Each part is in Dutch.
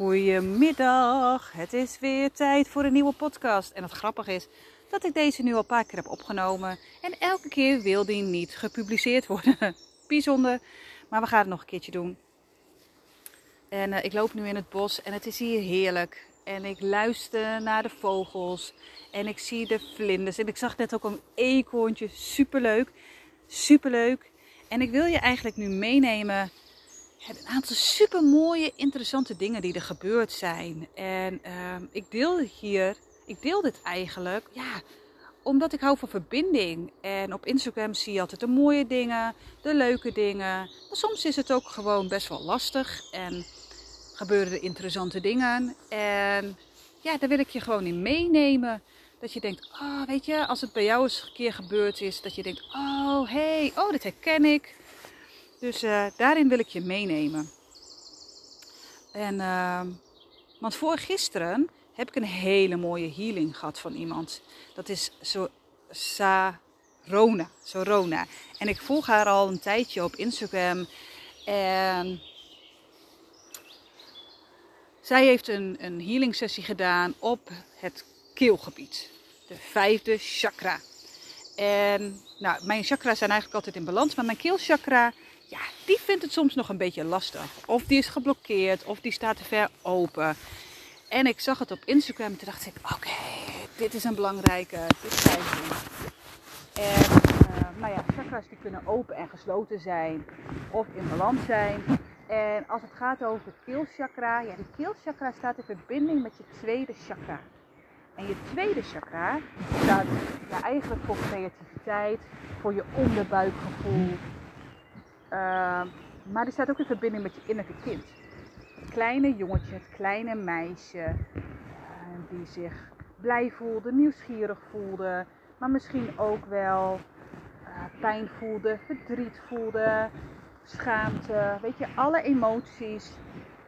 Goedemiddag, het is weer tijd voor een nieuwe podcast. En het grappige is dat ik deze nu al een paar keer heb opgenomen. En elke keer wil die niet gepubliceerd worden. Bijzonder, maar we gaan het nog een keertje doen. En uh, ik loop nu in het bos en het is hier heerlijk. En ik luister naar de vogels en ik zie de vlinders. En ik zag net ook een eekhoorntje, superleuk, superleuk. En ik wil je eigenlijk nu meenemen een aantal super mooie, interessante dingen die er gebeurd zijn. En uh, ik deel hier, ik deel dit eigenlijk, ja, omdat ik hou van verbinding. En op Instagram zie je altijd de mooie dingen, de leuke dingen. Maar soms is het ook gewoon best wel lastig en gebeuren er interessante dingen. En ja, daar wil ik je gewoon in meenemen. Dat je denkt, oh, weet je, als het bij jou eens een keer gebeurd is, dat je denkt, oh, hey, oh, dit herken ik. Dus uh, daarin wil ik je meenemen. En, uh, want voor gisteren heb ik een hele mooie healing gehad van iemand. Dat is zo Sarona. En ik volg haar al een tijdje op Instagram. En zij heeft een, een healing sessie gedaan op het keelgebied. De vijfde chakra. En nou, mijn chakras zijn eigenlijk altijd in balans. Maar mijn keelchakra ja, die vindt het soms nog een beetje lastig. Of die is geblokkeerd, of die staat te ver open. En ik zag het op Instagram en toen dacht ik, oké, dit is een belangrijke, dit doen. En uh, nou ja, chakras die kunnen open en gesloten zijn, of in balans zijn. En als het gaat over het keelchakra, ja, die keelchakra staat in verbinding met je tweede chakra. En je tweede chakra staat ja, eigenlijk voor creativiteit, voor je onderbuikgevoel, uh, maar die staat ook in verbinding met je innerlijke kind. Het kleine jongetje, het kleine meisje uh, die zich blij voelde, nieuwsgierig voelde, maar misschien ook wel uh, pijn voelde, verdriet voelde, schaamte. Weet je, alle emoties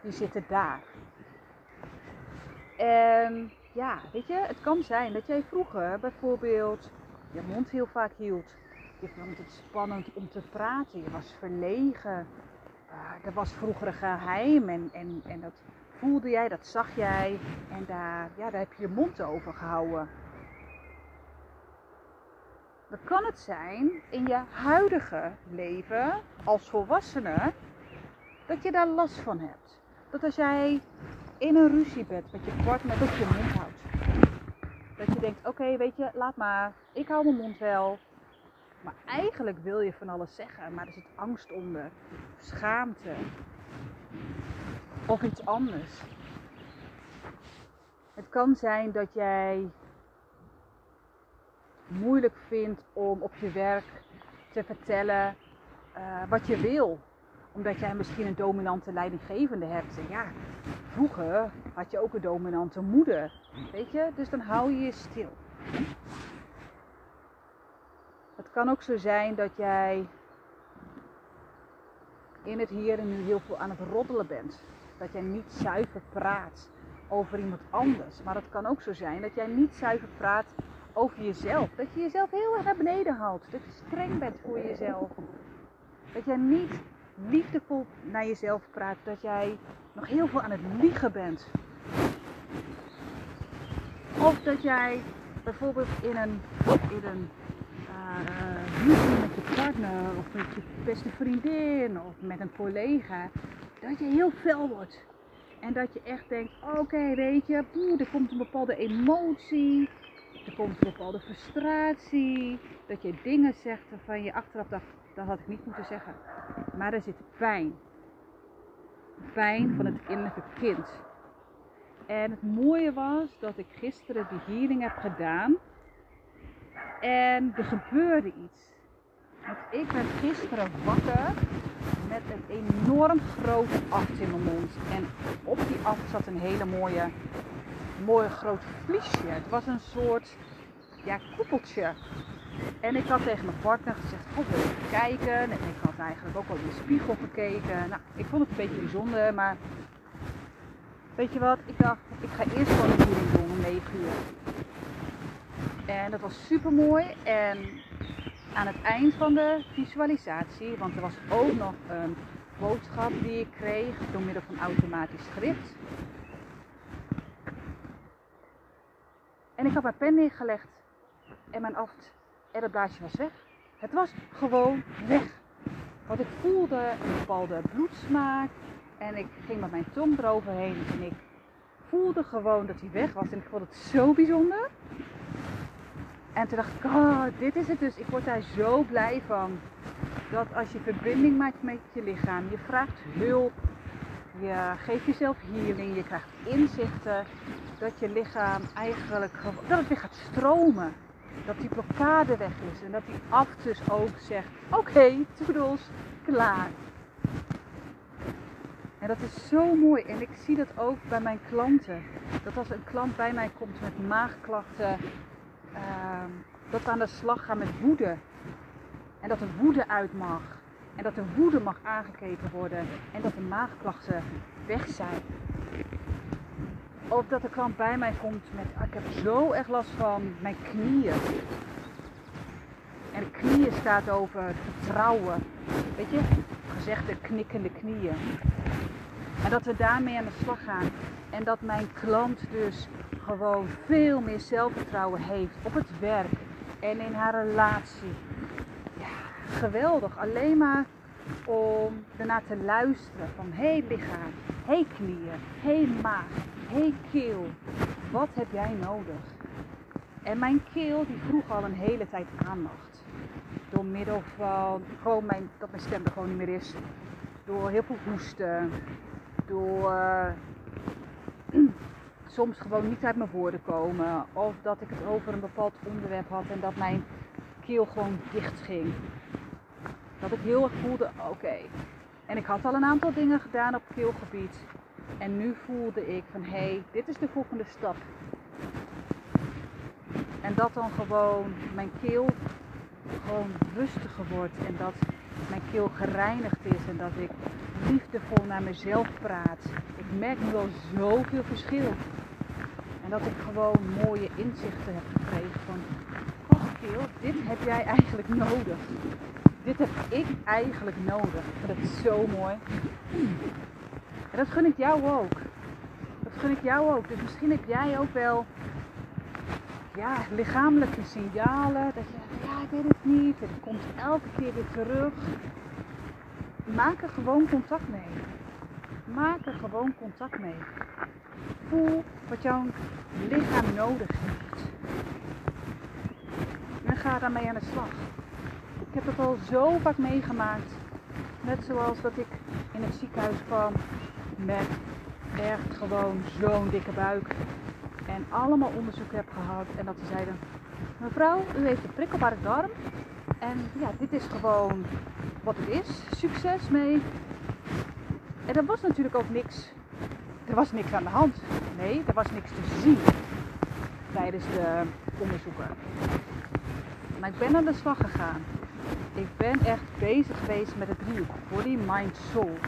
die zitten daar. En ja, weet je, het kan zijn dat jij vroeger bijvoorbeeld je mond heel vaak hield je vond het spannend om te praten. Je was verlegen. Uh, er was vroeger een geheim en, en, en dat voelde jij, dat zag jij. En daar, ja, daar heb je je mond over gehouden. Dan kan het zijn in je huidige leven als volwassene dat je daar last van hebt. Dat als jij in een ruzie bent met je partner, dat je je mond houdt. Dat je denkt, oké, weet je, laat maar. Ik hou mijn mond wel. Maar eigenlijk wil je van alles zeggen, maar er zit angst onder, schaamte of iets anders. Het kan zijn dat jij moeilijk vindt om op je werk te vertellen uh, wat je wil. Omdat jij misschien een dominante leidinggevende hebt. En ja, vroeger had je ook een dominante moeder. Weet je? Dus dan hou je je stil. Kan ook zo zijn dat jij in het hier en nu heel veel aan het roddelen bent. Dat jij niet zuiver praat over iemand anders. Maar het kan ook zo zijn dat jij niet zuiver praat over jezelf. Dat je jezelf heel erg naar beneden haalt. Dat je streng bent voor jezelf. Dat jij niet liefdevol naar jezelf praat. Dat jij nog heel veel aan het liegen bent. Of dat jij bijvoorbeeld in een, in een met je partner of met je beste vriendin of met een collega, dat je heel fel wordt. En dat je echt denkt, oké, weet je, er komt een bepaalde emotie, er komt een bepaalde frustratie, dat je dingen zegt waarvan je achteraf dacht, dat had ik niet moeten zeggen. Maar er zit pijn. Pijn van het innerlijke kind. En het mooie was dat ik gisteren die healing heb gedaan en er gebeurde iets. Want ik werd gisteren wakker met een enorm groot aft in mijn mond. En op die aft zat een hele mooie, mooie groot vliesje. Het was een soort ja, koepeltje. En ik had tegen mijn partner gezegd, oh, wil even kijken. En ik had eigenlijk ook al in de spiegel gekeken. Nou, ik vond het een beetje bijzonder, maar weet je wat? Ik dacht, ik ga eerst gewoon een doen om 9 uur. En dat was super mooi. En aan het eind van de visualisatie, want er was ook nog een boodschap die ik kreeg door middel van automatisch script. En ik had mijn pen neergelegd en mijn aft en het blaadje was weg. Het was gewoon weg. Want ik voelde een bepaalde bloedsmaak en ik ging met mijn tong eroverheen en ik voelde gewoon dat hij weg was. En ik vond het zo bijzonder. En toen dacht ik, oh, dit is het dus. Ik word daar zo blij van. Dat als je verbinding maakt met je lichaam, je vraagt hulp, je geeft jezelf healing, je krijgt inzichten, dat je lichaam eigenlijk, dat het weer gaat stromen. Dat die blokkade weg is en dat die aftus ook zegt, oké, okay, toedels, klaar. En dat is zo mooi. En ik zie dat ook bij mijn klanten. Dat als een klant bij mij komt met maagklachten, dat we aan de slag gaan met woede. En dat de woede uit mag. En dat de woede mag aangekeken worden. En dat de maagklachten weg zijn. Of dat de klant bij mij komt met, ah, ik heb zo erg last van mijn knieën. En de knieën staat over vertrouwen. Weet je, gezegde knikkende knieën. En dat we daarmee aan de slag gaan. En dat mijn klant dus gewoon veel meer zelfvertrouwen heeft op het werk en in haar relatie. Ja, geweldig. Alleen maar om ernaar te luisteren van hé hey lichaam, hé hey knieën, hé hey maag, hé hey keel. Wat heb jij nodig? En mijn keel die vroeg al een hele tijd aandacht. Door middel van gewoon mijn, dat mijn stem er gewoon niet meer is. Door heel veel hoesten. Door soms gewoon niet uit mijn woorden komen. Of dat ik het over een bepaald onderwerp had en dat mijn keel gewoon dicht ging. Dat ik heel erg voelde, oké. En ik had al een aantal dingen gedaan op keelgebied. En nu voelde ik van, hé, hey, dit is de volgende stap. En dat dan gewoon mijn keel gewoon rustiger wordt. En dat mijn keel gereinigd is. En dat ik liefdevol naar mezelf praat. Ik merk nu al zoveel verschil. En dat ik gewoon mooie inzichten heb gekregen van, oh dit heb jij eigenlijk nodig. Dit heb ik eigenlijk nodig. Dat is zo mooi. En dat gun ik jou ook. Dat gun ik jou ook. Dus misschien heb jij ook wel ja, lichamelijke signalen. Dat je, ja, ik weet het niet. Het komt elke keer weer terug. Maak er gewoon contact mee. Maak er gewoon contact mee. Voel wat jouw lichaam nodig heeft. En ga daarmee aan de slag. Ik heb het al zo vaak meegemaakt. Net zoals dat ik in het ziekenhuis kwam met echt gewoon zo'n dikke buik. En allemaal onderzoek heb gehad. En dat ze zeiden, mevrouw, u heeft een prikkelbare darm. En ja, dit is gewoon wat het is. Succes mee. En er was natuurlijk ook niks. Er was niks aan de hand. Nee, er was niks te zien tijdens de onderzoeken. Maar ik ben aan de slag gegaan. Ik ben echt bezig geweest met het driehoek. Body, mind, soul.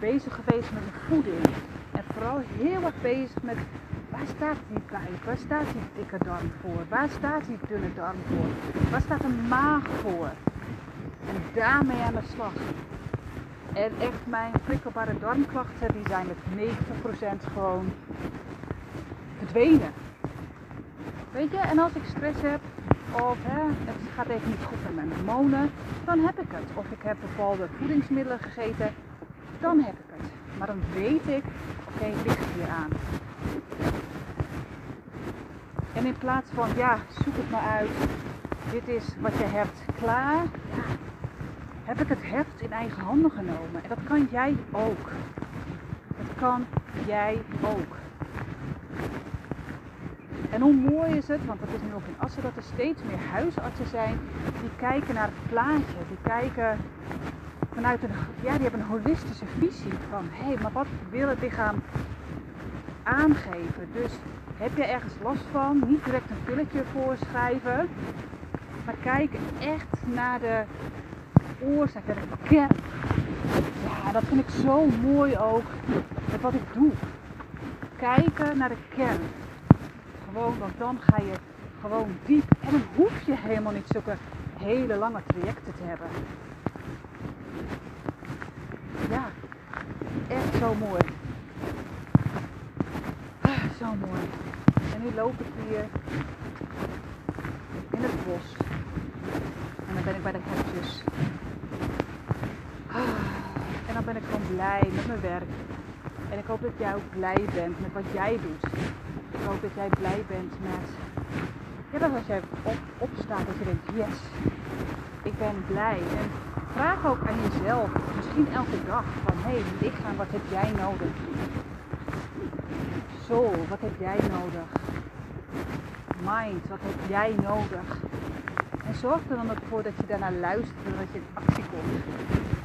Bezig geweest met de voeding. En vooral heel erg bezig met waar staat die buik? Waar staat die dikke darm voor? Waar staat die dunne darm voor? Waar staat de maag voor? En daarmee aan de slag. En echt mijn prikkelbare darmklachten die zijn met 90% gewoon verdwenen. Weet je, en als ik stress heb of hè, het gaat even niet goed met mijn hormonen, dan heb ik het. Of ik heb bepaalde voedingsmiddelen gegeten, dan heb ik het. Maar dan weet ik, oké, okay, ligt hier aan. En in plaats van, ja, zoek het maar uit, dit is wat je hebt klaar, ja, heb ik het heft in eigen handen genomen. En dat kan jij ook. Dat kan jij ook. En hoe mooi is het, want dat is nu ook in Assen, dat er steeds meer huisartsen zijn die kijken naar het plaatje. Die kijken vanuit een, ja, die hebben een holistische visie van, hé, hey, maar wat wil het lichaam aangeven? Dus heb je ergens last van, niet direct een pilletje voorschrijven, maar kijken echt naar de oorzaak, naar de kern. Ja, dat vind ik zo mooi ook met wat ik doe. Kijken naar de kern. Gewoon, want dan ga je gewoon diep. En dan hoef je helemaal niet zulke hele lange trajecten te hebben. Ja, echt zo mooi. Ah, zo mooi. En nu loop ik hier in het bos. En dan ben ik bij de hertjes. Ben ik gewoon blij met mijn werk. En ik hoop dat jij ook blij bent met wat jij doet. Ik hoop dat jij blij bent met. Ja, dat als jij op, opstaat, dat je denkt: yes, ik ben blij. En vraag ook aan jezelf, misschien elke dag, van hé hey, lichaam, wat heb jij nodig? Soul, wat heb jij nodig? Mind, wat heb jij nodig? En zorg er dan ook voor dat je daarnaar luistert en dat je in actie komt.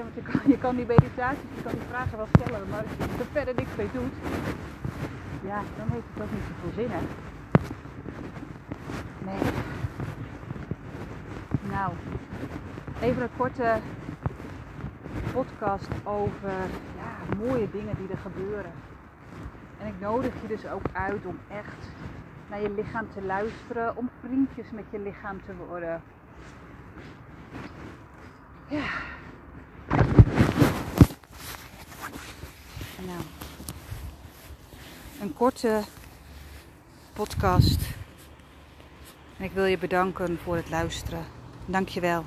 Je, want je kan, die meditaties, je kan die vragen wel stellen, maar als je er verder niks mee doet, ja, dan heeft het ook niet zoveel zin, hè? Nee. Nou, even een korte podcast over ja, mooie dingen die er gebeuren. En ik nodig je dus ook uit om echt naar je lichaam te luisteren, om vriendjes met je lichaam te worden. Ja. nou, een korte podcast. En ik wil je bedanken voor het luisteren. Dankjewel.